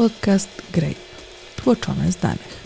podcast Grape, tłoczone z danych.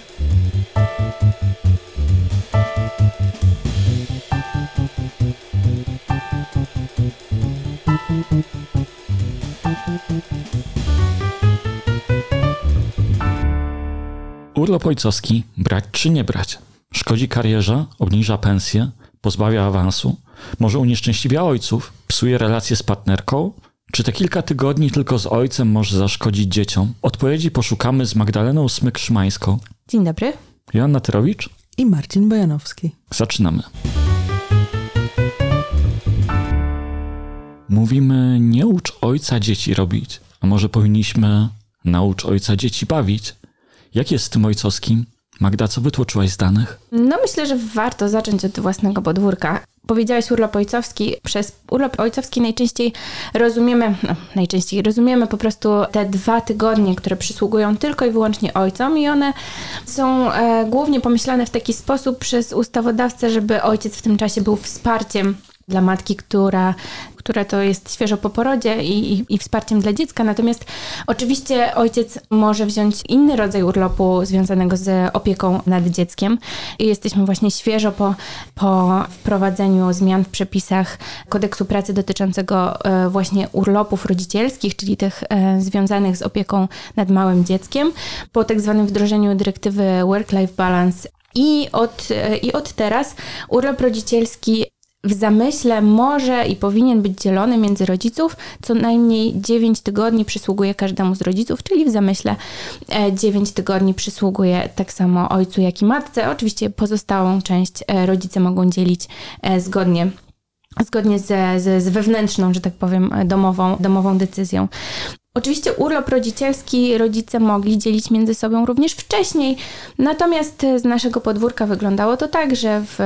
Urlop ojcowski brać czy nie brać? Szkodzi karierze, obniża pensję, pozbawia awansu, może unieszczęśliwia ojców, psuje relacje z partnerką, czy te kilka tygodni tylko z ojcem może zaszkodzić dzieciom? Odpowiedzi poszukamy z Magdaleną Smyk-Szymańską. Dzień dobry. Joanna Tyrowicz. I Marcin Bojanowski. Zaczynamy. Mówimy, nie ucz ojca dzieci robić, a może powinniśmy naucz ojca dzieci bawić? Jak jest z tym ojcowskim? Magda, co wytłoczyłaś z danych? No myślę, że warto zacząć od własnego podwórka. Powiedziałeś urlop ojcowski. Przez urlop ojcowski najczęściej rozumiemy, no, najczęściej rozumiemy po prostu te dwa tygodnie, które przysługują tylko i wyłącznie ojcom i one są e, głównie pomyślane w taki sposób przez ustawodawcę, żeby ojciec w tym czasie był wsparciem dla matki, która, która to jest świeżo po porodzie i, i, i, wsparciem dla dziecka. Natomiast oczywiście ojciec może wziąć inny rodzaj urlopu związanego z opieką nad dzieckiem. I jesteśmy właśnie świeżo po, po wprowadzeniu zmian w przepisach kodeksu pracy dotyczącego e, właśnie urlopów rodzicielskich, czyli tych e, związanych z opieką nad małym dzieckiem, po tak zwanym wdrożeniu dyrektywy Work-Life Balance i od, e, I od teraz urlop rodzicielski w zamyśle może i powinien być dzielony między rodziców. Co najmniej 9 tygodni przysługuje każdemu z rodziców, czyli w zamyśle 9 e, tygodni przysługuje tak samo ojcu, jak i matce. Oczywiście pozostałą część e, rodzice mogą dzielić e, zgodnie zgodnie ze, ze, z wewnętrzną, że tak powiem, domową, domową decyzją. Oczywiście urlop rodzicielski rodzice mogli dzielić między sobą również wcześniej, natomiast z naszego podwórka wyglądało to tak, że w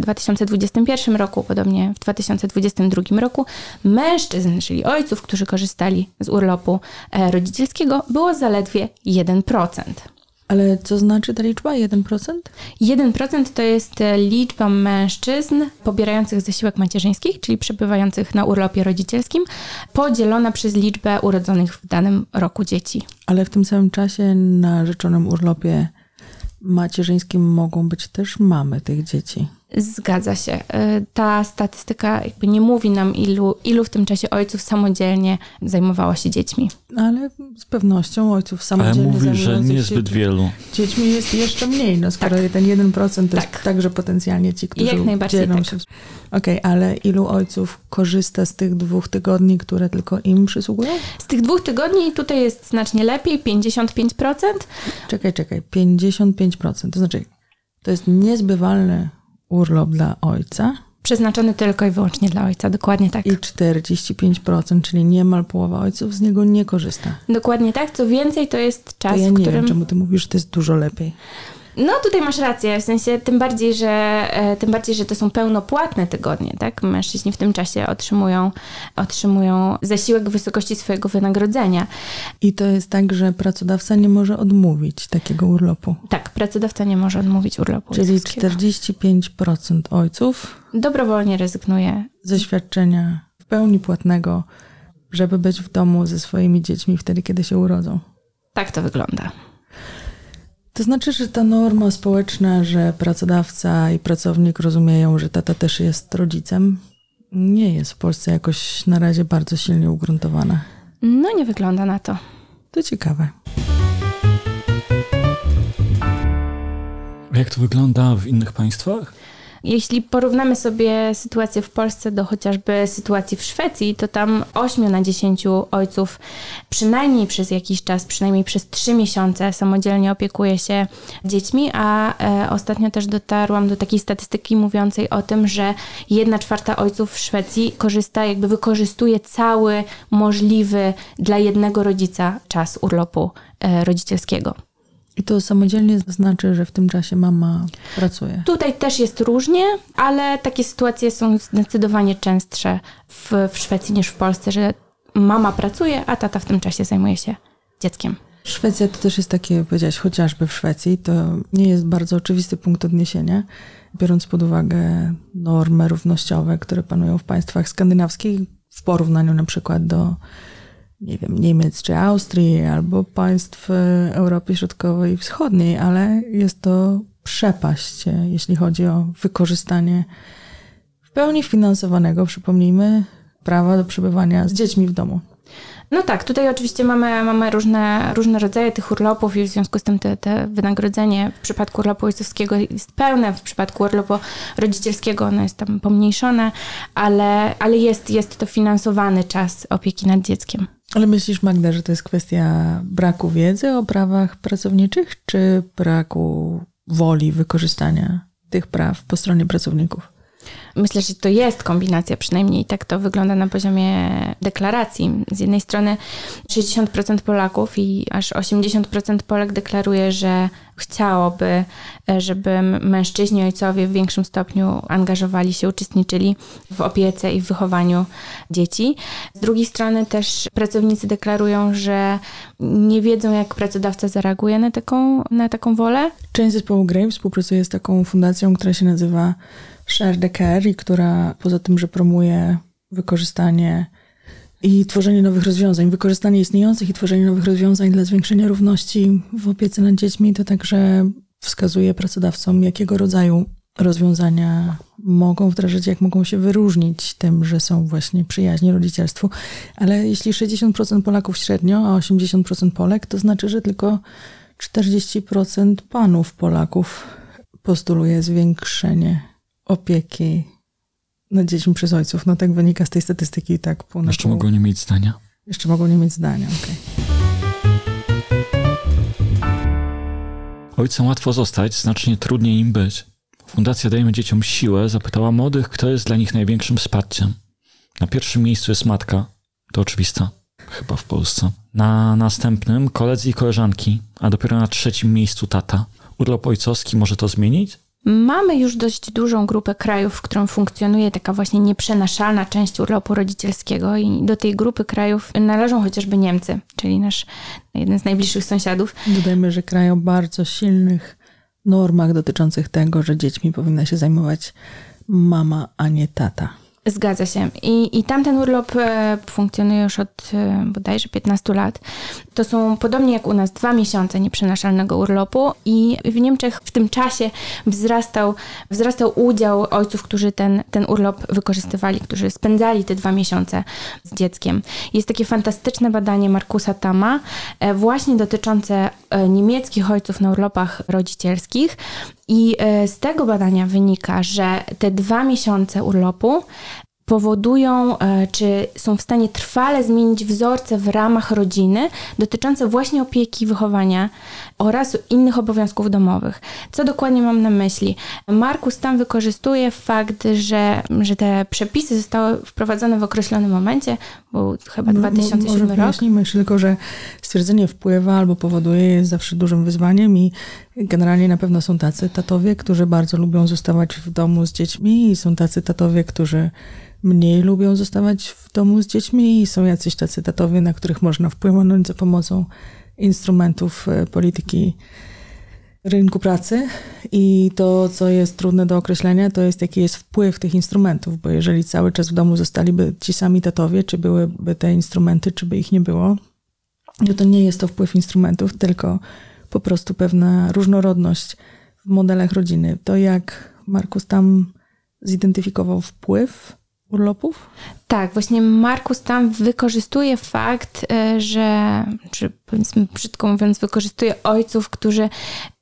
2021 roku, podobnie w 2022 roku, mężczyzn, czyli ojców, którzy korzystali z urlopu e, rodzicielskiego, było zaledwie 1%. Ale co znaczy ta liczba 1%? 1% to jest e, liczba mężczyzn pobierających zasiłek macierzyński, czyli przebywających na urlopie rodzicielskim, podzielona przez liczbę urodzonych w danym roku dzieci. Ale w tym samym czasie na rzeczonym urlopie macierzyńskim mogą być też mamy tych dzieci. Zgadza się. Y, ta statystyka jakby nie mówi nam, ilu, ilu w tym czasie ojców samodzielnie zajmowało się dziećmi. Ale z pewnością ojców samodzielnie Ale mówi, że niezbyt się, wielu. Dziećmi jest jeszcze mniej, no skoro tak. ten 1% to tak. jest także potencjalnie ci, którzy Jak najbardziej dzielą tak. się. Okej, okay, ale ilu ojców korzysta z tych dwóch tygodni, które tylko im przysługują? Z tych dwóch tygodni tutaj jest znacznie lepiej, 55%. Czekaj, czekaj, 55%. To znaczy, to jest niezbywalne urlop dla ojca. Przeznaczony tylko i wyłącznie dla ojca, dokładnie tak. I 45%, czyli niemal połowa ojców z niego nie korzysta. Dokładnie tak. Co więcej, to jest czas, to ja nie w którym... wiem, czemu ty mówisz, że to jest dużo lepiej. No tutaj masz rację, w sensie tym bardziej, że e, tym bardziej, że to są pełnopłatne tygodnie, tak? Mężczyźni w tym czasie otrzymują, otrzymują zasiłek w wysokości swojego wynagrodzenia. I to jest tak, że pracodawca nie może odmówić takiego urlopu. Tak, pracodawca nie może odmówić urlopu. Czyli 45% ojców dobrowolnie rezygnuje ze świadczenia w pełni płatnego, żeby być w domu ze swoimi dziećmi wtedy, kiedy się urodzą. Tak to wygląda. To znaczy, że ta norma społeczna, że pracodawca i pracownik rozumieją, że tata też jest rodzicem, nie jest w Polsce jakoś na razie bardzo silnie ugruntowana. No nie wygląda na to. To ciekawe. Jak to wygląda w innych państwach? Jeśli porównamy sobie sytuację w Polsce do chociażby sytuacji w Szwecji, to tam 8 na 10 ojców przynajmniej przez jakiś czas, przynajmniej przez 3 miesiące samodzielnie opiekuje się dziećmi, a e, ostatnio też dotarłam do takiej statystyki mówiącej o tym, że 1 czwarta ojców w Szwecji korzysta, jakby wykorzystuje cały możliwy dla jednego rodzica czas urlopu e, rodzicielskiego. I to samodzielnie znaczy, że w tym czasie mama pracuje. Tutaj też jest różnie, ale takie sytuacje są zdecydowanie częstsze w, w Szwecji niż w Polsce, że mama pracuje, a tata w tym czasie zajmuje się dzieckiem. Szwecja to też jest takie, powiedziałaś, chociażby w Szwecji, to nie jest bardzo oczywisty punkt odniesienia, biorąc pod uwagę normy równościowe, które panują w państwach skandynawskich w porównaniu na przykład do nie wiem, Niemiec czy Austrii, albo państw e, Europy Środkowej i Wschodniej, ale jest to przepaść, e, jeśli chodzi o wykorzystanie w pełni finansowanego, przypomnijmy, prawa do przebywania z dziećmi w domu. No tak, tutaj oczywiście mamy, mamy różne, różne rodzaje tych urlopów i w związku z tym te, te wynagrodzenie w przypadku urlopu ojcowskiego jest pełne, w przypadku urlopu rodzicielskiego ono jest tam pomniejszone, ale, ale jest, jest to finansowany czas opieki nad dzieckiem. Ale myślisz, Magda, że to jest kwestia braku wiedzy o prawach pracowniczych, czy braku woli wykorzystania tych praw po stronie pracowników? Myślę, że to jest kombinacja, przynajmniej tak to wygląda na poziomie deklaracji. Z jednej strony 60% Polaków i aż 80% Polek deklaruje, że chciałoby, żeby mężczyźni, ojcowie w większym stopniu angażowali się, uczestniczyli w opiece i w wychowaniu dzieci. Z drugiej strony też pracownicy deklarują, że nie wiedzą, jak pracodawca zareaguje na taką, na taką wolę. Część zespołu Grey współpracuje z taką fundacją, która się nazywa Share the Care która poza tym, że promuje wykorzystanie i tworzenie nowych rozwiązań, wykorzystanie istniejących i tworzenie nowych rozwiązań dla zwiększenia równości w opiece nad dziećmi, to także wskazuje pracodawcom, jakiego rodzaju rozwiązania mogą wdrażać, jak mogą się wyróżnić tym, że są właśnie przyjaźni rodzicielstwu. Ale jeśli 60% Polaków średnio, a 80% Polek, to znaczy, że tylko 40% panów Polaków postuluje zwiększenie opieki nad dziećmi przez ojców. No tak wynika z tej statystyki tak pół Jeszcze pół. mogą nie mieć zdania. Jeszcze mogą nie mieć zdania, okej. Okay. Ojcem łatwo zostać, znacznie trudniej im być. Fundacja Dajmy Dzieciom Siłę zapytała młodych, kto jest dla nich największym wsparciem. Na pierwszym miejscu jest matka, to oczywista, chyba w Polsce. Na następnym koledzy i koleżanki, a dopiero na trzecim miejscu tata. Urlop ojcowski może to zmienić? Mamy już dość dużą grupę krajów, w którą funkcjonuje taka właśnie nieprzenaszalna część urlopu rodzicielskiego i do tej grupy krajów należą chociażby Niemcy, czyli nasz jeden z najbliższych sąsiadów. Dodajmy, że kraj o bardzo silnych normach dotyczących tego, że dziećmi powinna się zajmować mama, a nie tata. Zgadza się. I, I tamten urlop e, funkcjonuje już od e, bodajże 15 lat. To są podobnie jak u nas dwa miesiące nieprzenaszalnego urlopu i w Niemczech w tym czasie wzrastał, wzrastał udział ojców, którzy ten, ten urlop wykorzystywali, którzy spędzali te dwa miesiące z dzieckiem. Jest takie fantastyczne badanie Markusa Tama, e, właśnie dotyczące niemieckich ojców na urlopach rodzicielskich. I z tego badania wynika, że te dwa miesiące urlopu powodują, e, czy są w stanie trwale zmienić wzorce w ramach rodziny dotyczące właśnie opieki, wychowania oraz innych obowiązków domowych. Co dokładnie mam na myśli? Markus tam wykorzystuje fakt, że, że te przepisy zostały wprowadzone w określonym momencie, był chyba 2007 może rok. Wyjaśnijmy tylko, że stwierdzenie wpływa albo powoduje jest zawsze dużym wyzwaniem i generalnie na pewno są tacy tatowie, którzy bardzo lubią zostawać w domu z dziećmi i są tacy tatowie, którzy mniej lubią zostawać w domu z dziećmi i są jacyś tacy tatowie, na których można wpłynąć za pomocą instrumentów e, polityki rynku pracy i to, co jest trudne do określenia, to jest jaki jest wpływ tych instrumentów, bo jeżeli cały czas w domu zostaliby ci sami tatowie, czy byłyby te instrumenty, czy by ich nie było, no to nie jest to wpływ instrumentów, tylko po prostu pewna różnorodność w modelach rodziny. To jak Markus tam zidentyfikował wpływ urlopów? Tak, właśnie Markus tam wykorzystuje fakt, e, że, czy powiedzmy brzydko mówiąc, wykorzystuje ojców, którzy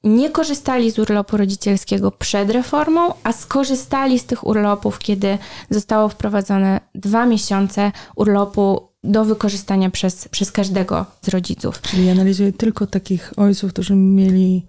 nie korzystali z urlopu rodzicielskiego przed reformą, a skorzystali z tych urlopów, kiedy zostało wprowadzone dwa miesiące urlopu do wykorzystania przez, przez każdego z rodziców. Czyli analizuje tylko takich ojców, którzy mieli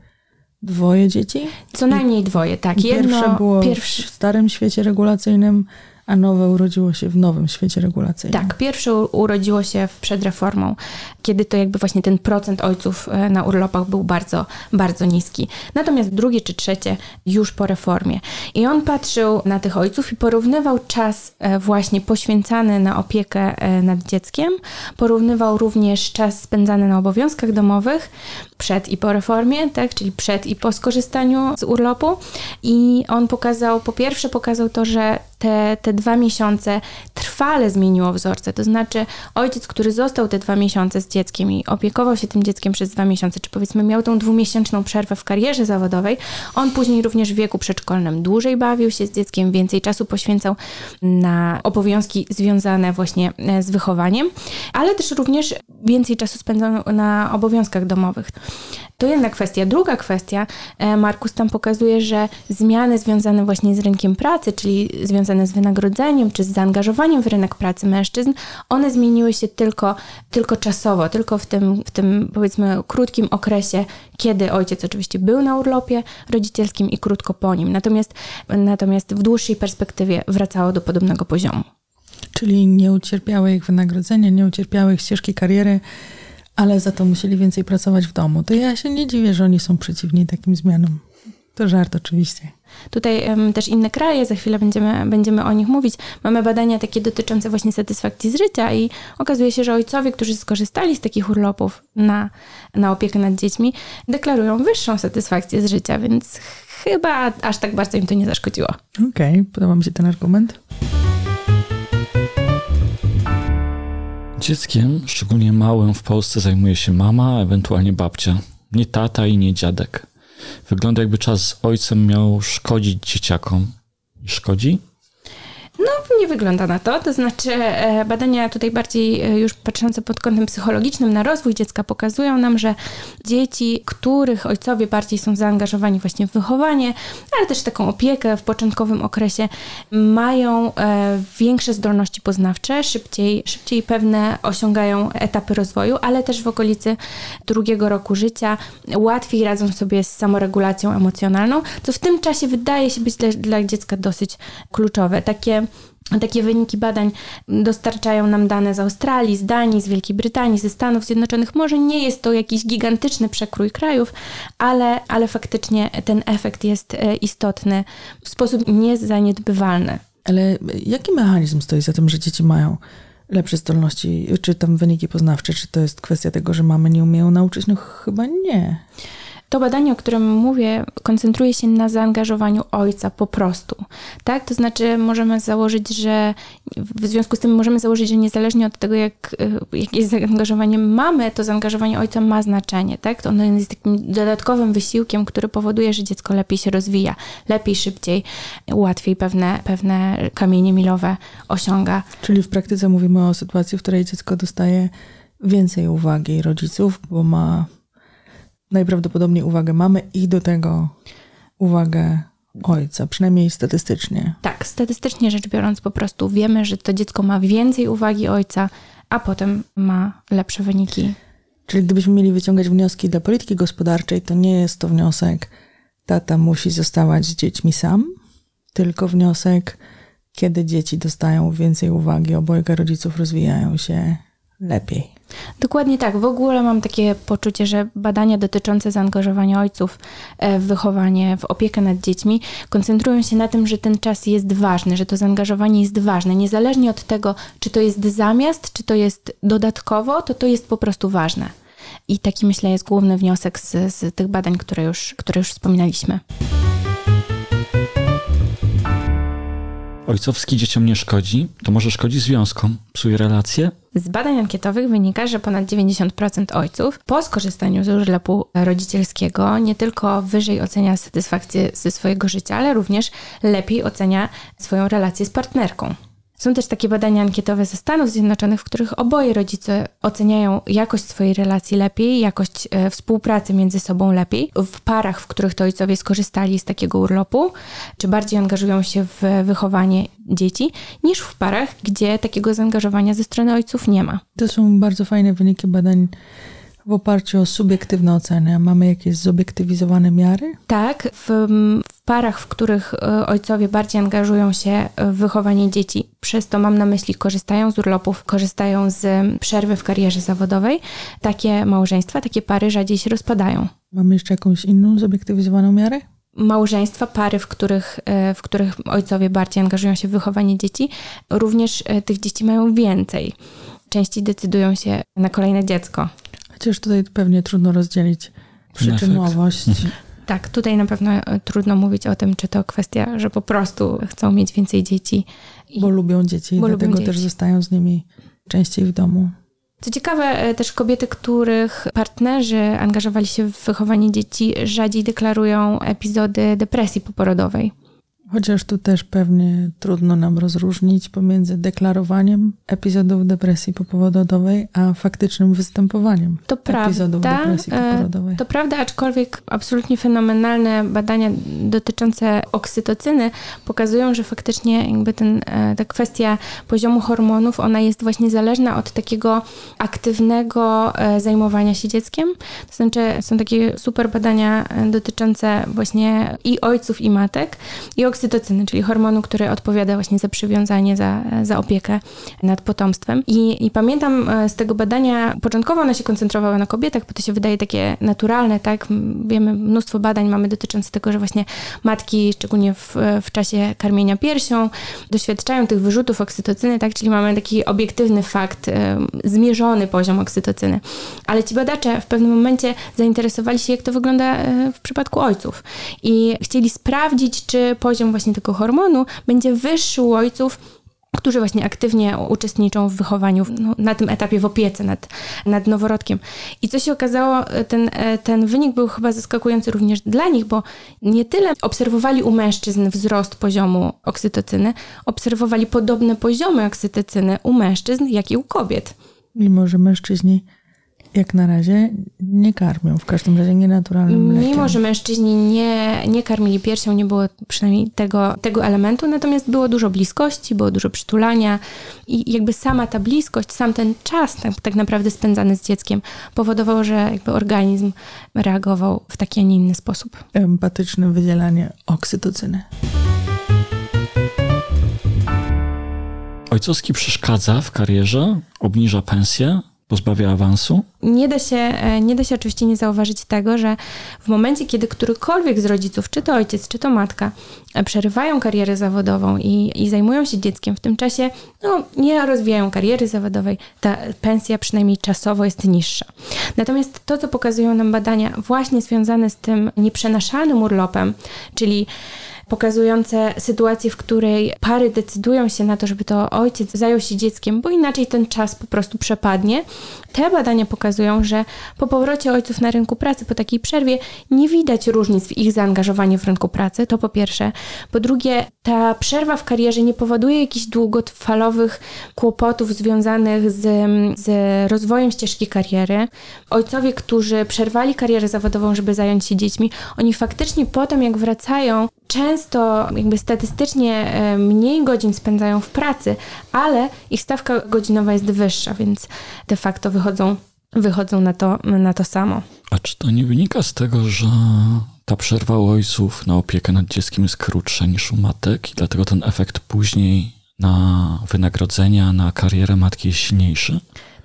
dwoje dzieci? Co najmniej dwoje, tak. Jedno, pierwsze było pierwszy... w starym świecie regulacyjnym, a nowe urodziło się w nowym świecie regulacyjnym. Tak, pierwsze urodziło się przed reformą, kiedy to jakby właśnie ten procent ojców e, na urlopach był bardzo, bardzo niski. Natomiast drugie czy trzecie już po reformie. I on patrzył na tych ojców i porównywał czas e, właśnie poświęcany na opiekę e, nad dzieckiem, porównywał również czas spędzany na obowiązkach domowych przed i po reformie, tak, czyli przed i po skorzystaniu z urlopu. I on pokazał, po pierwsze pokazał to, że te, te dwa miesiące trwale zmieniło wzorce. To znaczy, ojciec, który został te dwa miesiące z dzieckiem i opiekował się tym dzieckiem przez dwa miesiące, czy powiedzmy miał tą dwumiesięczną przerwę w karierze zawodowej, on później również w wieku przedszkolnym dłużej bawił się z dzieckiem, więcej czasu poświęcał na obowiązki związane właśnie e, z wychowaniem, ale też również więcej czasu spędzał na obowiązkach domowych. To jedna kwestia. Druga kwestia, e, Markus tam pokazuje, że zmiany związane właśnie z rynkiem pracy, czyli związane z wynagrodzeniem czy z zaangażowaniem w rynek pracy mężczyzn, one zmieniły się tylko, tylko czasowo, tylko w tym, w tym powiedzmy krótkim okresie, kiedy ojciec oczywiście był na urlopie rodzicielskim i krótko po nim. Natomiast, natomiast w dłuższej perspektywie wracało do podobnego poziomu. Czyli nie ucierpiały ich wynagrodzenia, nie ucierpiały ich ścieżki kariery, ale za to musieli więcej pracować w domu. To ja się nie dziwię, że oni są przeciwni takim zmianom. To żart oczywiście. Tutaj um, też inne kraje, za chwilę będziemy, będziemy o nich mówić. Mamy badania takie dotyczące właśnie satysfakcji z życia i okazuje się, że ojcowie, którzy skorzystali z takich urlopów na, na opiekę nad dziećmi, deklarują wyższą satysfakcję z życia, więc chyba aż tak bardzo im to nie zaszkodziło. Okej, okay, podoba mi się ten argument. Dzieckiem, szczególnie małym w Polsce, zajmuje się mama, ewentualnie babcia. Nie tata i nie dziadek. Wygląda jakby czas z ojcem miał szkodzić dzieciakom. Szkodzi? No, nie wygląda na to. To znaczy, e, badania tutaj bardziej e, już patrzące pod kątem psychologicznym na rozwój dziecka pokazują nam, że dzieci, których ojcowie bardziej są zaangażowani właśnie w wychowanie, ale też taką opiekę w początkowym okresie, mają e, większe zdolności poznawcze, szybciej, szybciej pewne osiągają etapy rozwoju, ale też w okolicy drugiego roku życia łatwiej radzą sobie z samoregulacją emocjonalną, co w tym czasie wydaje się być dla, dla dziecka dosyć kluczowe. Takie takie wyniki badań dostarczają nam dane z Australii, z Danii, z Wielkiej Brytanii, ze Stanów Zjednoczonych. Może nie jest to jakiś gigantyczny przekrój krajów, ale, ale faktycznie ten efekt jest e, istotny w sposób niezaniedbywalny. Ale jaki mechanizm stoi za tym, że dzieci mają lepsze zdolności, czy tam wyniki poznawcze, czy to jest kwestia tego, że mamy nie umieją nauczyć? No chyba nie. To badanie, o którym mówię, koncentruje się na zaangażowaniu ojca po prostu. Tak? To znaczy, możemy założyć, że w związku z tym możemy założyć, że niezależnie od tego, jak, jakie zaangażowanie mamy, to zaangażowanie ojca ma znaczenie. Tak? Ono jest takim dodatkowym wysiłkiem, który powoduje, że dziecko lepiej się rozwija, lepiej, szybciej, łatwiej pewne, pewne kamienie milowe osiąga. Czyli w praktyce mówimy o sytuacji, w której dziecko dostaje więcej uwagi rodziców, bo ma najprawdopodobniej uwagę mamy i do tego uwagę ojca, przynajmniej statystycznie. Tak, statystycznie rzecz biorąc, po prostu wiemy, że to dziecko ma więcej uwagi ojca, a potem ma lepsze wyniki. Czyli gdybyśmy mieli wyciągać wnioski dla polityki gospodarczej, to nie jest to wniosek, tata musi zostawać z dziećmi sam, tylko wniosek, kiedy dzieci dostają więcej uwagi, obojga rodziców rozwijają się lepiej. Dokładnie tak. W ogóle mam takie poczucie, że badania dotyczące zaangażowania ojców e, w wychowanie, w opiekę nad dziećmi koncentrują się na tym, że ten czas jest ważny, że to zaangażowanie jest ważne. Niezależnie od tego, czy to jest zamiast, czy to jest dodatkowo, to to jest po prostu ważne. I taki myślę jest główny wniosek z, z tych badań, które już, które już wspominaliśmy. Ojcowski dzieciom nie szkodzi, to może szkodzi związkom, psuje relacje? Z badań ankietowych wynika, że ponad 90% ojców po skorzystaniu z urlopu rodzicielskiego nie tylko wyżej ocenia satysfakcję ze swojego życia, ale również lepiej ocenia swoją relację z partnerką. Są też takie badania ankietowe ze Stanów Zjednoczonych, w których oboje rodzice oceniają jakość swojej relacji lepiej, jakość e, współpracy między sobą lepiej. W parach, w których to ojcowie skorzystali z takiego urlopu, czy bardziej angażują się w wychowanie dzieci, niż w parach, gdzie takiego zaangażowania ze strony ojców nie ma. To są bardzo fajne wyniki badań w oparciu o subiektywne oceny. Mamy jakieś zobiektywizowane miary? Tak, w, w, parach, w których e, ojcowie bardziej angażują się w wychowanie dzieci, przez to mam na myśli korzystają z urlopów, korzystają z przerwy w karierze zawodowej, takie małżeństwa, takie pary rzadziej się rozpadają. Mamy jeszcze jakąś inną zobiektywizowaną miarę? małżeństwa, pary, w których, e, w których ojcowie bardziej angażują się w wychowanie dzieci, również e, tych dzieci mają więcej. Częściej decydują się na kolejne dziecko. Chociaż tutaj pewnie trudno rozdzielić przyczynowość Tak, tutaj na pewno e, trudno mówić o tym, czy to kwestia, że po prostu chcą mieć więcej dzieci. Bo lubią dzieci i Bo lubią dlatego dzieci. też zostają z nimi częściej w domu. Co ciekawe, e, też kobiety, których partnerzy angażowali się w wychowanie dzieci, rzadziej deklarują epizody depresji poporodowej. Chociaż tu też pewnie trudno nam rozróżnić pomiędzy deklarowaniem epizodów depresji poporodowej, a faktycznym występowaniem To epizodów prawda, depresji e, poporodowej. To prawda, aczkolwiek absolutnie fenomenalne badania dotyczące oksytocyny pokazują, że faktycznie jakby ten, e, ta kwestia poziomu hormonów, ona jest właśnie zależna od takiego aktywnego e, zajmowania się dzieckiem. To znaczy są takie super badania dotyczące właśnie i ojców, i matek, i oksytocyny, czyli hormonu, który odpowiada właśnie za przywiązanie, za, za opiekę nad potomstwem. I, I pamiętam e, z tego badania, początkowo one się koncentrowały na kobietach, bo to się wydaje takie naturalne, tak? Wiemy, mnóstwo badań mamy dotyczące tego, że właśnie matki, szczególnie w, w czasie karmienia piersią, doświadczają tych wyrzutów oksytocyny, tak? Czyli mamy taki obiektywny fakt, e, zmierzony poziom oksytocyny. Ale ci badacze w pewnym momencie zainteresowali się, jak to wygląda e, w przypadku ojców. I chcieli sprawdzić, czy poziom właśnie tego hormonu będzie wyższy u ojców, którzy właśnie aktywnie uczestniczą w wychowaniu, no, na tym etapie w opiece nad, nad noworodkiem. I co się okazało, ten, e, ten wynik był chyba zaskakujący również dla nich, bo nie tyle obserwowali u mężczyzn wzrost poziomu oksytocyny, obserwowali podobne poziomy oksytocyny u mężczyzn, jak i u kobiet. Mimo, że mężczyźni jak na razie nie karmią, w każdym razie nienaturalnym mlekiem. Mimo, że mężczyźni nie, nie karmili piersią, nie było przynajmniej tego, tego elementu, natomiast było dużo bliskości, było dużo przytulania i jakby sama ta bliskość, sam ten czas tak, tak naprawdę spędzany z dzieckiem powodował, że jakby organizm reagował w taki, a nie inny sposób. Empatyczne wydzielanie oksytocyny. Ojcowski przeszkadza w karierze, obniża pensję, pozbawia awansu. Nie da, się, e, nie da się oczywiście nie zauważyć tego, że w momencie, kiedy którykolwiek z rodziców, czy to ojciec, czy to matka, e, przerywają karierę zawodową i, i zajmują się dzieckiem, w tym czasie no, nie rozwijają kariery zawodowej, ta pensja przynajmniej czasowo jest niższa. Natomiast to, co pokazują nam badania właśnie związane z tym nieprzenaszalnym urlopem, czyli pokazujące sytuację, w której pary decydują się na to, żeby to ojciec zajął się dzieckiem, bo inaczej ten czas po prostu przepadnie. Te badania pokazują, że po powrocie ojców na rynku pracy, po takiej przerwie, nie widać różnic w ich zaangażowaniu w rynku pracy, to po pierwsze. Po drugie, ta przerwa w karierze nie powoduje jakichś długofalowych kłopotów związanych z, z rozwojem ścieżki kariery. Ojcowie, którzy przerwali karierę zawodową, żeby zająć się dziećmi, oni faktycznie potem, jak wracają, często jakby statystycznie e, mniej godzin spędzają w pracy, ale ich stawka godzinowa jest wyższa, więc de facto wychodzą, wychodzą na, to, na to samo. A czy to nie wynika z tego, że ta przerwa u ojców na opiekę nad dzieckiem jest krótsza niż u matek i dlatego ten efekt później na wynagrodzenia, na karierę matki jest silniejszy?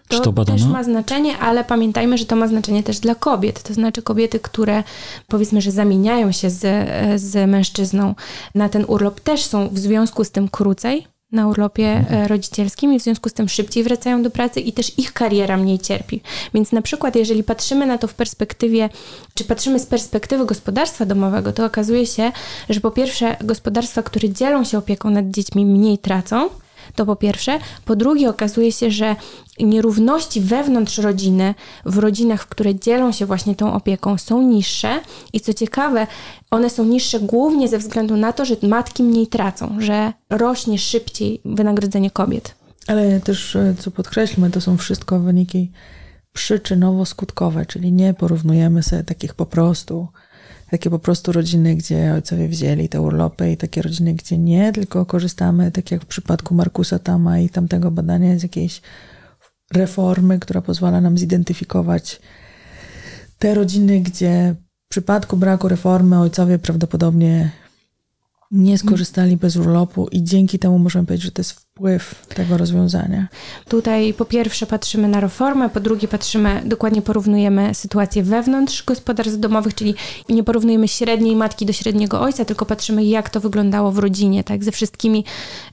Czy to też ma znaczenie, ale pamiętajmy, że to ma znaczenie też dla kobiet. To znaczy kobiety, które powiedzmy, że zamieniają się z, z mężczyzną na ten urlop, też są w związku z tym krócej na urlopie e, rodzicielskim i w związku z tym szybciej wracają do pracy i też ich kariera mniej cierpi. Więc na przykład, jeżeli patrzymy na to w perspektywie, czy patrzymy z perspektywy gospodarstwa domowego, to okazuje się, że po pierwsze gospodarstwa, które dzielą się opieką nad dziećmi mniej tracą, to po pierwsze. Po drugie, okazuje się, że nierówności wewnątrz rodziny, w rodzinach, w które dzielą się właśnie tą opieką, są niższe. I co ciekawe, one są niższe głównie ze względu na to, że matki mniej tracą, że rośnie szybciej wynagrodzenie kobiet. Ale też, e, co podkreślmy, to są wszystko wyniki przyczynowo-skutkowe, czyli nie porównujemy sobie takich po prostu, takie po prostu rodziny, gdzie ojcowie wzięli te urlopy i takie rodziny, gdzie nie, tylko korzystamy, tak jak w przypadku Markusa Tama i tamtego badania, z jakiejś reformy, która pozwala nam zidentyfikować te rodziny, gdzie w przypadku braku reformy ojcowie prawdopodobnie nie skorzystali bez urlopu i dzięki temu możemy powiedzieć, że to jest wpływ tego rozwiązania. Tutaj po pierwsze patrzymy na reformę, po drugie patrzymy, dokładnie porównujemy sytuację wewnątrz gospodarstw domowych, czyli nie porównujemy średniej matki do średniego ojca, tylko patrzymy jak to wyglądało w rodzinie, tak, ze wszystkimi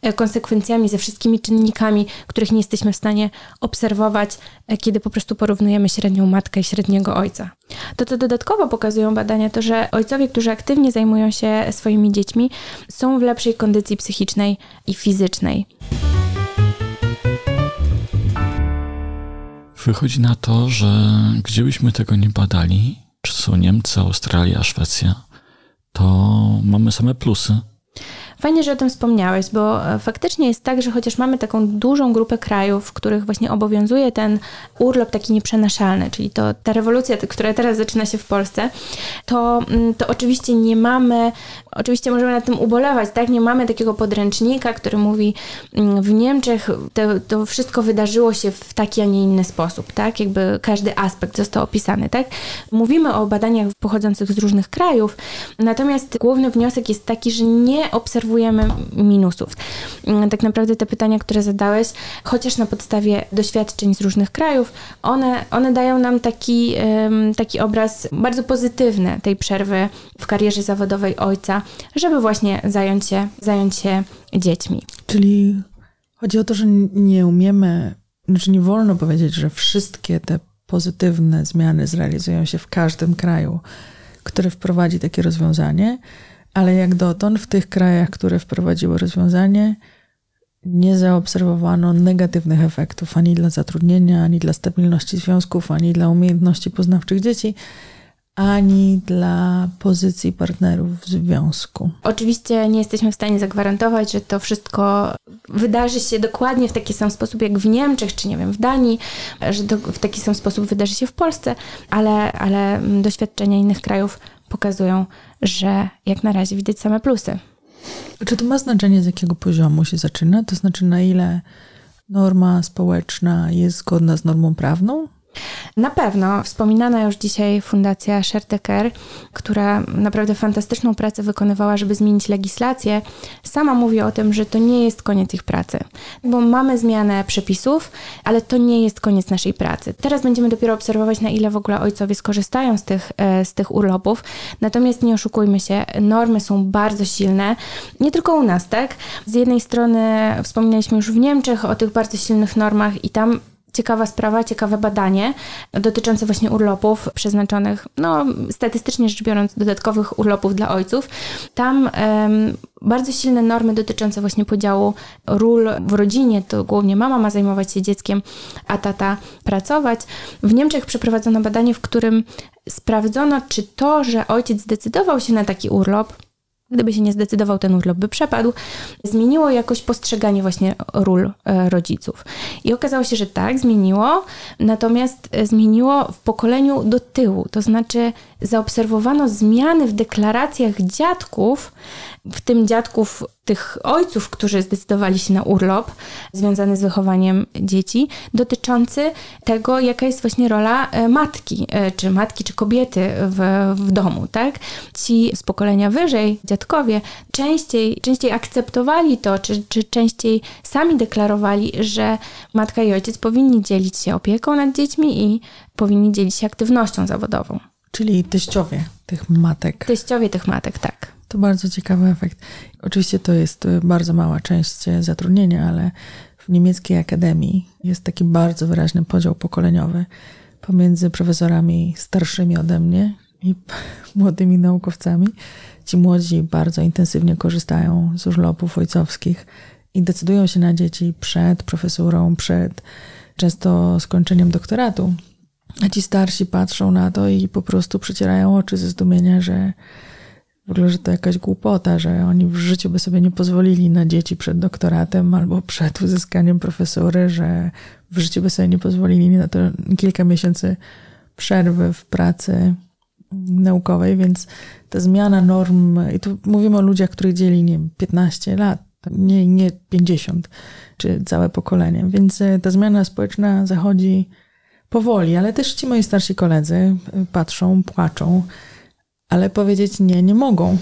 e, konsekwencjami, ze wszystkimi czynnikami, których nie jesteśmy w stanie obserwować, e, kiedy po prostu porównujemy średnią matkę i średniego ojca. To, co dodatkowo pokazują badania, to że ojcowie, którzy aktywnie zajmują się swoimi dziećmi, są w lepszej kondycji psychicznej i fizycznej. Wychodzi na to, że gdziebyśmy tego nie badali, czy są Niemcy, Australia, Szwecja, to mamy same plusy. Fajnie, że o tym wspomniałeś, bo e, faktycznie jest tak, że chociaż mamy taką dużą grupę krajów, w których właśnie obowiązuje ten urlop taki nieprzenaszalny, czyli to ta rewolucja, która teraz zaczyna się w Polsce, to, mm, to oczywiście nie mamy, oczywiście możemy nad tym ubolewać, tak? Nie mamy takiego podręcznika, który mówi mm, w Niemczech to, to wszystko wydarzyło się w taki, a nie inny sposób, tak? Jakby każdy aspekt został opisany, tak? Mówimy o badaniach pochodzących z różnych krajów, natomiast główny wniosek jest taki, że nie obserwujemy minusów. Mm, tak naprawdę te pytania, które zadałeś, chociaż na podstawie doświadczeń z różnych krajów, one, one dają nam taki, taki obraz bardzo pozytywny tej przerwy w karierze zawodowej ojca, żeby właśnie zająć się, zająć się dziećmi. Czyli chodzi o to, że nie umiemy, znaczy nie wolno powiedzieć, że wszystkie te pozytywne zmiany zrealizują się w każdym kraju, który wprowadzi takie rozwiązanie, ale jak dotąd w tych krajach, które wprowadziły rozwiązanie, nie zaobserwowano negatywnych efektów ani dla zatrudnienia, ani dla stabilności związków, ani dla umiejętności poznawczych dzieci, ani dla pozycji partnerów w związku. Oczywiście nie jesteśmy w stanie zagwarantować, że to wszystko wydarzy się dokładnie w taki sam sposób jak w Niemczech, czy nie wiem, w Danii, że to w taki sam sposób wydarzy się w Polsce, ale, ale doświadczenia innych krajów pokazują, że jak na razie widać same plusy. Czy to ma znaczenie, z jakiego poziomu się zaczyna? To znaczy, na ile norma społeczna jest zgodna z normą prawną? Na pewno wspominana już dzisiaj Fundacja Sherteker, która naprawdę fantastyczną pracę wykonywała, żeby zmienić legislację, sama mówi o tym, że to nie jest koniec ich pracy, bo mamy zmianę przepisów, ale to nie jest koniec naszej pracy. Teraz będziemy dopiero obserwować, na ile w ogóle ojcowie skorzystają z tych, e, z tych urlopów, natomiast nie oszukujmy się, normy są bardzo silne, nie tylko u nas, tak? Z jednej strony wspominaliśmy już w Niemczech o tych bardzo silnych normach i tam ciekawa sprawa, ciekawe badanie dotyczące właśnie urlopów przeznaczonych, no statystycznie rzecz biorąc, dodatkowych urlopów dla ojców. Tam um, bardzo silne normy dotyczące właśnie podziału ról w rodzinie, to głównie mama ma zajmować się dzieckiem, a tata pracować. W Niemczech przeprowadzono badanie, w którym sprawdzono, czy to, że ojciec zdecydował się na taki urlop, Gdyby się nie zdecydował, ten urlop by przepadł. Zmieniło jakoś postrzeganie właśnie ról e, rodziców. I okazało się, że tak, zmieniło, natomiast e, zmieniło w pokoleniu do tyłu. To znaczy zaobserwowano zmiany w deklaracjach dziadków, w tym dziadków tych ojców, którzy zdecydowali się na urlop związany z wychowaniem dzieci, dotyczący tego, jaka jest właśnie rola e, matki, e, czy matki, czy kobiety w, w domu, tak? Ci z pokolenia wyżej, dziadkowie, częściej, częściej akceptowali to, czy, czy częściej sami deklarowali, że matka i ojciec powinni dzielić się opieką nad dziećmi i powinni dzielić się aktywnością zawodową. Czyli teściowie tych matek. Teściowie tych matek, tak. To bardzo ciekawy efekt. Oczywiście to jest y, bardzo mała część y, zatrudnienia, ale w niemieckiej akademii jest taki bardzo wyraźny podział pokoleniowy pomiędzy profesorami starszymi ode mnie i młodymi naukowcami. Ci młodzi bardzo intensywnie korzystają z urlopów ojcowskich i decydują się na dzieci przed profesurą, przed często skończeniem doktoratu. A ci starsi patrzą na to i po prostu przecierają oczy ze zdumienia, że w ogóle, że to jakaś głupota, że oni w życiu by sobie nie pozwolili na dzieci przed doktoratem albo przed uzyskaniem profesury, że w życiu by sobie nie pozwolili na to kilka miesięcy przerwy w pracy naukowej, więc ta zmiana norm, i tu mówimy o ludziach, których dzieli, nie wiem, 15 lat, nie, nie 50, czy całe pokolenie, więc e, ta zmiana społeczna zachodzi powoli, ale też ci moi starsi koledzy e, patrzą, płaczą, ale powiedzieć nie, nie mogą.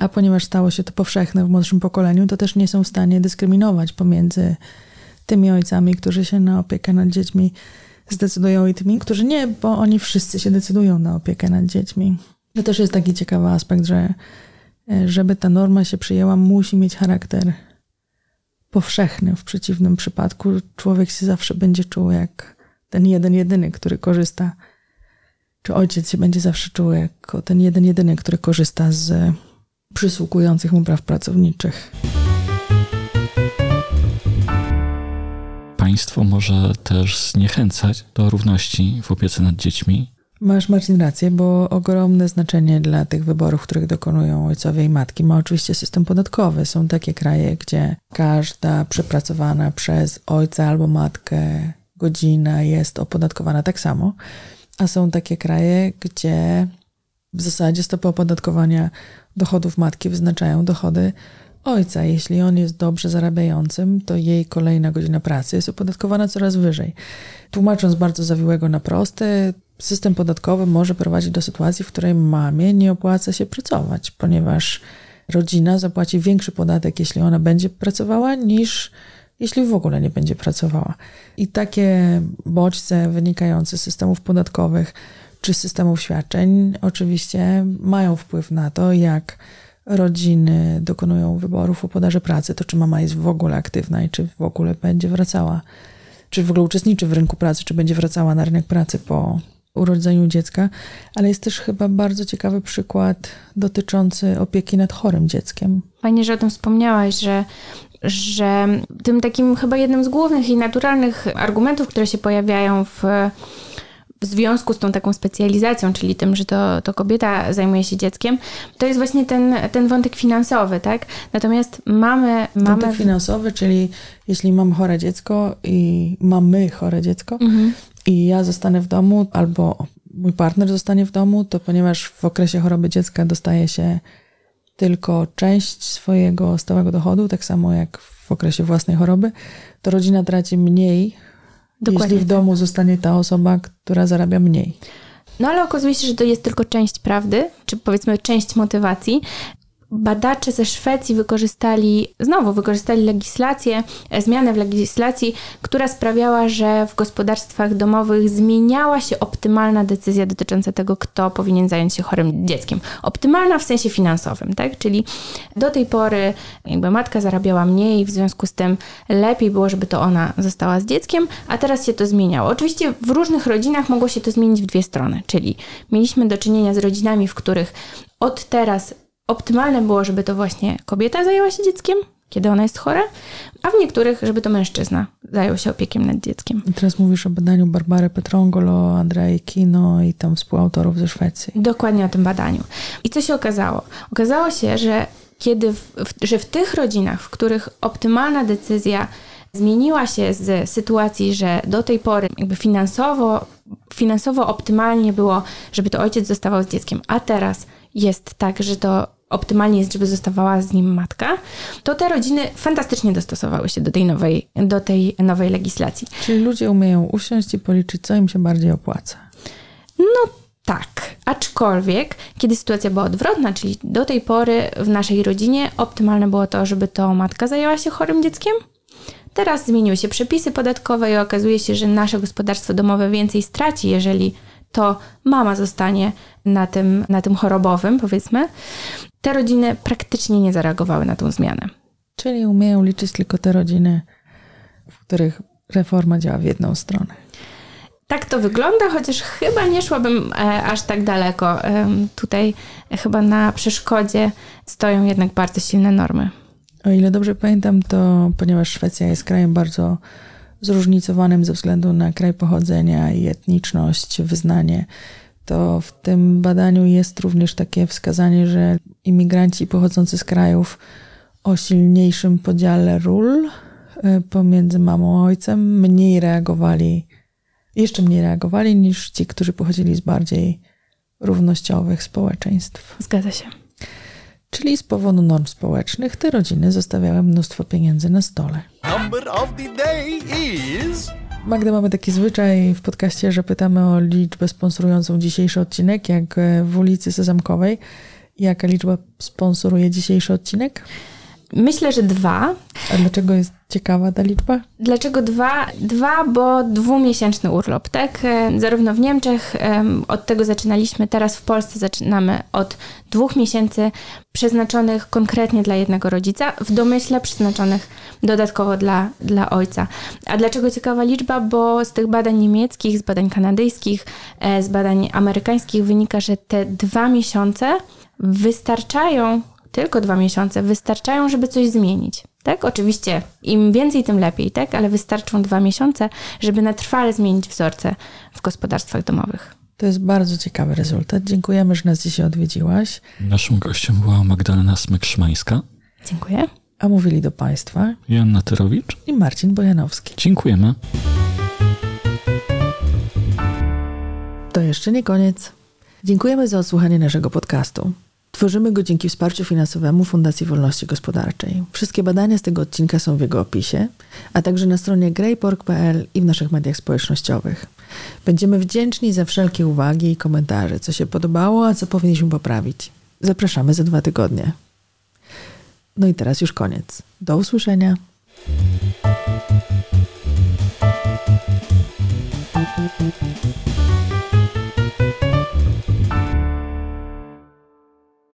A ponieważ stało się to powszechne w młodszym pokoleniu, to też nie są w stanie dyskryminować pomiędzy tymi ojcami, którzy się na opiekę nad dziećmi zdecydują i tymi, którzy nie, bo oni wszyscy się decydują na opiekę nad dziećmi. To też jest taki ciekawy aspekt, że żeby ta norma się przyjęła, musi mieć charakter powszechny. W przeciwnym przypadku człowiek się zawsze będzie czuł jak ten jeden jedyny, który korzysta czy ojciec się będzie zawsze czuł jako ten jeden, jedyny, który korzysta z przysługujących mu praw pracowniczych. Państwo może też zniechęcać do równości w opiece nad dziećmi. Masz Marcin rację, bo ogromne znaczenie dla tych wyborów, których dokonują ojcowie i matki, ma oczywiście system podatkowy. Są takie kraje, gdzie każda przepracowana przez ojca albo matkę godzina jest opodatkowana tak samo, a są takie kraje, gdzie w zasadzie stopy opodatkowania dochodów matki wyznaczają dochody ojca. Jeśli on jest dobrze zarabiającym, to jej kolejna godzina pracy jest opodatkowana coraz wyżej. Tłumacząc bardzo zawiłego na prosty, system podatkowy może prowadzić do sytuacji, w której mamie nie opłaca się pracować, ponieważ rodzina zapłaci większy podatek, jeśli ona będzie pracowała, niż jeśli w ogóle nie będzie pracowała. I takie bodźce wynikające z systemów podatkowych czy systemów świadczeń oczywiście mają wpływ na to, jak rodziny dokonują wyborów o podarze pracy, to czy mama jest w ogóle aktywna i czy w ogóle będzie wracała, czy w ogóle uczestniczy w rynku pracy, czy będzie wracała na rynek pracy po urodzeniu dziecka, ale jest też chyba bardzo ciekawy przykład dotyczący opieki nad chorym dzieckiem. Fajnie, że o tym wspomniałaś, że że tym takim chyba jednym z głównych i naturalnych argumentów, które się pojawiają w, w związku z tą taką specjalizacją, czyli tym, że to, to kobieta zajmuje się dzieckiem, to jest właśnie ten, ten wątek finansowy, tak? Natomiast mamy... Wątek mamy... finansowy, czyli jeśli mam chore dziecko i mamy chore dziecko mhm. i ja zostanę w domu albo mój partner zostanie w domu, to ponieważ w okresie choroby dziecka dostaje się tylko część swojego stałego dochodu, tak samo jak w okresie własnej choroby, to rodzina traci mniej, Dokładnie jeśli w domu tak. zostanie ta osoba, która zarabia mniej. No ale okazuje się, że to jest tylko część prawdy, czy powiedzmy część motywacji, badacze ze Szwecji wykorzystali, znowu wykorzystali legislację, e, zmianę w legislacji, która sprawiała, że w gospodarstwach domowych zmieniała się optymalna decyzja dotycząca tego, kto powinien zająć się chorym dzieckiem. Optymalna w sensie finansowym, tak? Czyli do tej pory jakby matka zarabiała mniej, w związku z tym lepiej było, żeby to ona została z dzieckiem, a teraz się to zmieniało. Oczywiście w różnych rodzinach mogło się to zmienić w dwie strony, czyli mieliśmy do czynienia z rodzinami, w których od teraz optymalne było, żeby to właśnie kobieta zajęła się dzieckiem, kiedy ona jest chora, a w niektórych, żeby to mężczyzna zajął się opiekiem nad dzieckiem. I teraz mówisz o badaniu Barbary Petrongolo, Andrei Kino i tam współautorów ze Szwecji. Dokładnie o tym badaniu. I co się okazało? Okazało się, że kiedy w, w, że w tych rodzinach, w których optymalna decyzja zmieniła się z sytuacji, że do tej pory jakby finansowo, finansowo optymalnie było, żeby to ojciec zostawał z dzieckiem, a teraz jest tak, że to optymalnie jest, żeby zostawała z nim matka, to te rodziny fantastycznie dostosowały się do tej nowej, do tej nowej legislacji. Czyli ludzie umieją usiąść i policzyć, co im się bardziej opłaca. No tak, aczkolwiek kiedy sytuacja była odwrotna, czyli do tej pory w naszej rodzinie optymalne było to, żeby to matka zajęła się chorym dzieckiem. Teraz zmieniły się przepisy podatkowe i okazuje się, że nasze gospodarstwo domowe więcej straci, jeżeli to mama zostanie na tym, na tym chorobowym, powiedzmy, te rodziny praktycznie nie zareagowały na tą zmianę. Czyli umieją liczyć tylko te rodziny, w których reforma działa w jedną stronę. Tak to wygląda, chociaż chyba nie szłabym e, aż tak daleko. Tutaj chyba na przeszkodzie stoją jednak bardzo silne normy. O ile dobrze pamiętam, to ponieważ Szwecja jest krajem bardzo zróżnicowanym ze względu na kraj pochodzenia i etniczność, wyznanie, to w tym badaniu jest również takie wskazanie, że imigranci pochodzący z krajów o silniejszym podziale ról e, pomiędzy mamą a ojcem mniej reagowali, jeszcze mniej reagowali niż ci, którzy pochodzili z bardziej równościowych społeczeństw. Zgadza się. Czyli z powodu norm społecznych te rodziny zostawiały mnóstwo pieniędzy na stole. Number of the day is... Magda, mamy taki zwyczaj w podcaście, że pytamy o liczbę sponsorującą dzisiejszy odcinek, jak w ulicy Sezamkowej. Jaka liczba sponsoruje dzisiejszy odcinek? Myślę, że dwa. A dlaczego jest ciekawa ta liczba? Dlaczego dwa? Dwa, bo dwumiesięczny urlop, tak? E, zarówno w Niemczech od tego zaczynaliśmy, teraz w Polsce zaczynamy od dwóch miesięcy przeznaczonych konkretnie dla jednego rodzica, w domyśle przeznaczonych dodatkowo dla, dla ojca. A dlaczego ciekawa liczba? Bo z tych badań niemieckich, z badań kanadyjskich, e, z badań amerykańskich wynika, że te dwa miesiące wystarczają tylko dwa miesiące wystarczają, żeby coś zmienić. Tak, oczywiście im więcej, tym lepiej, tak, ale wystarczą dwa miesiące, żeby na trwale zmienić wzorce w gospodarstwach domowych. To jest bardzo ciekawy rezultat. Dziękujemy, że nas dzisiaj odwiedziłaś. Naszym gościem była Magdalena Smyk-Szymańska. Dziękuję. A mówili do Państwa Joanna Tyrowicz i Marcin Bojanowski. Dziękujemy. To jeszcze nie koniec. Dziękujemy za odsłuchanie naszego podcastu. Tworzymy go dzięki wsparciu finansowemu Fundacji Wolności Gospodarczej. Wszystkie badania z tego odcinka są w jego opisie, a także na stronie greypork.pl i w naszych mediach społecznościowych. Będziemy wdzięczni za wszelkie uwagi i komentarze, co się podobało, a co powinniśmy poprawić. Zapraszamy za dwa tygodnie. No i teraz już koniec. Do usłyszenia. Thank you.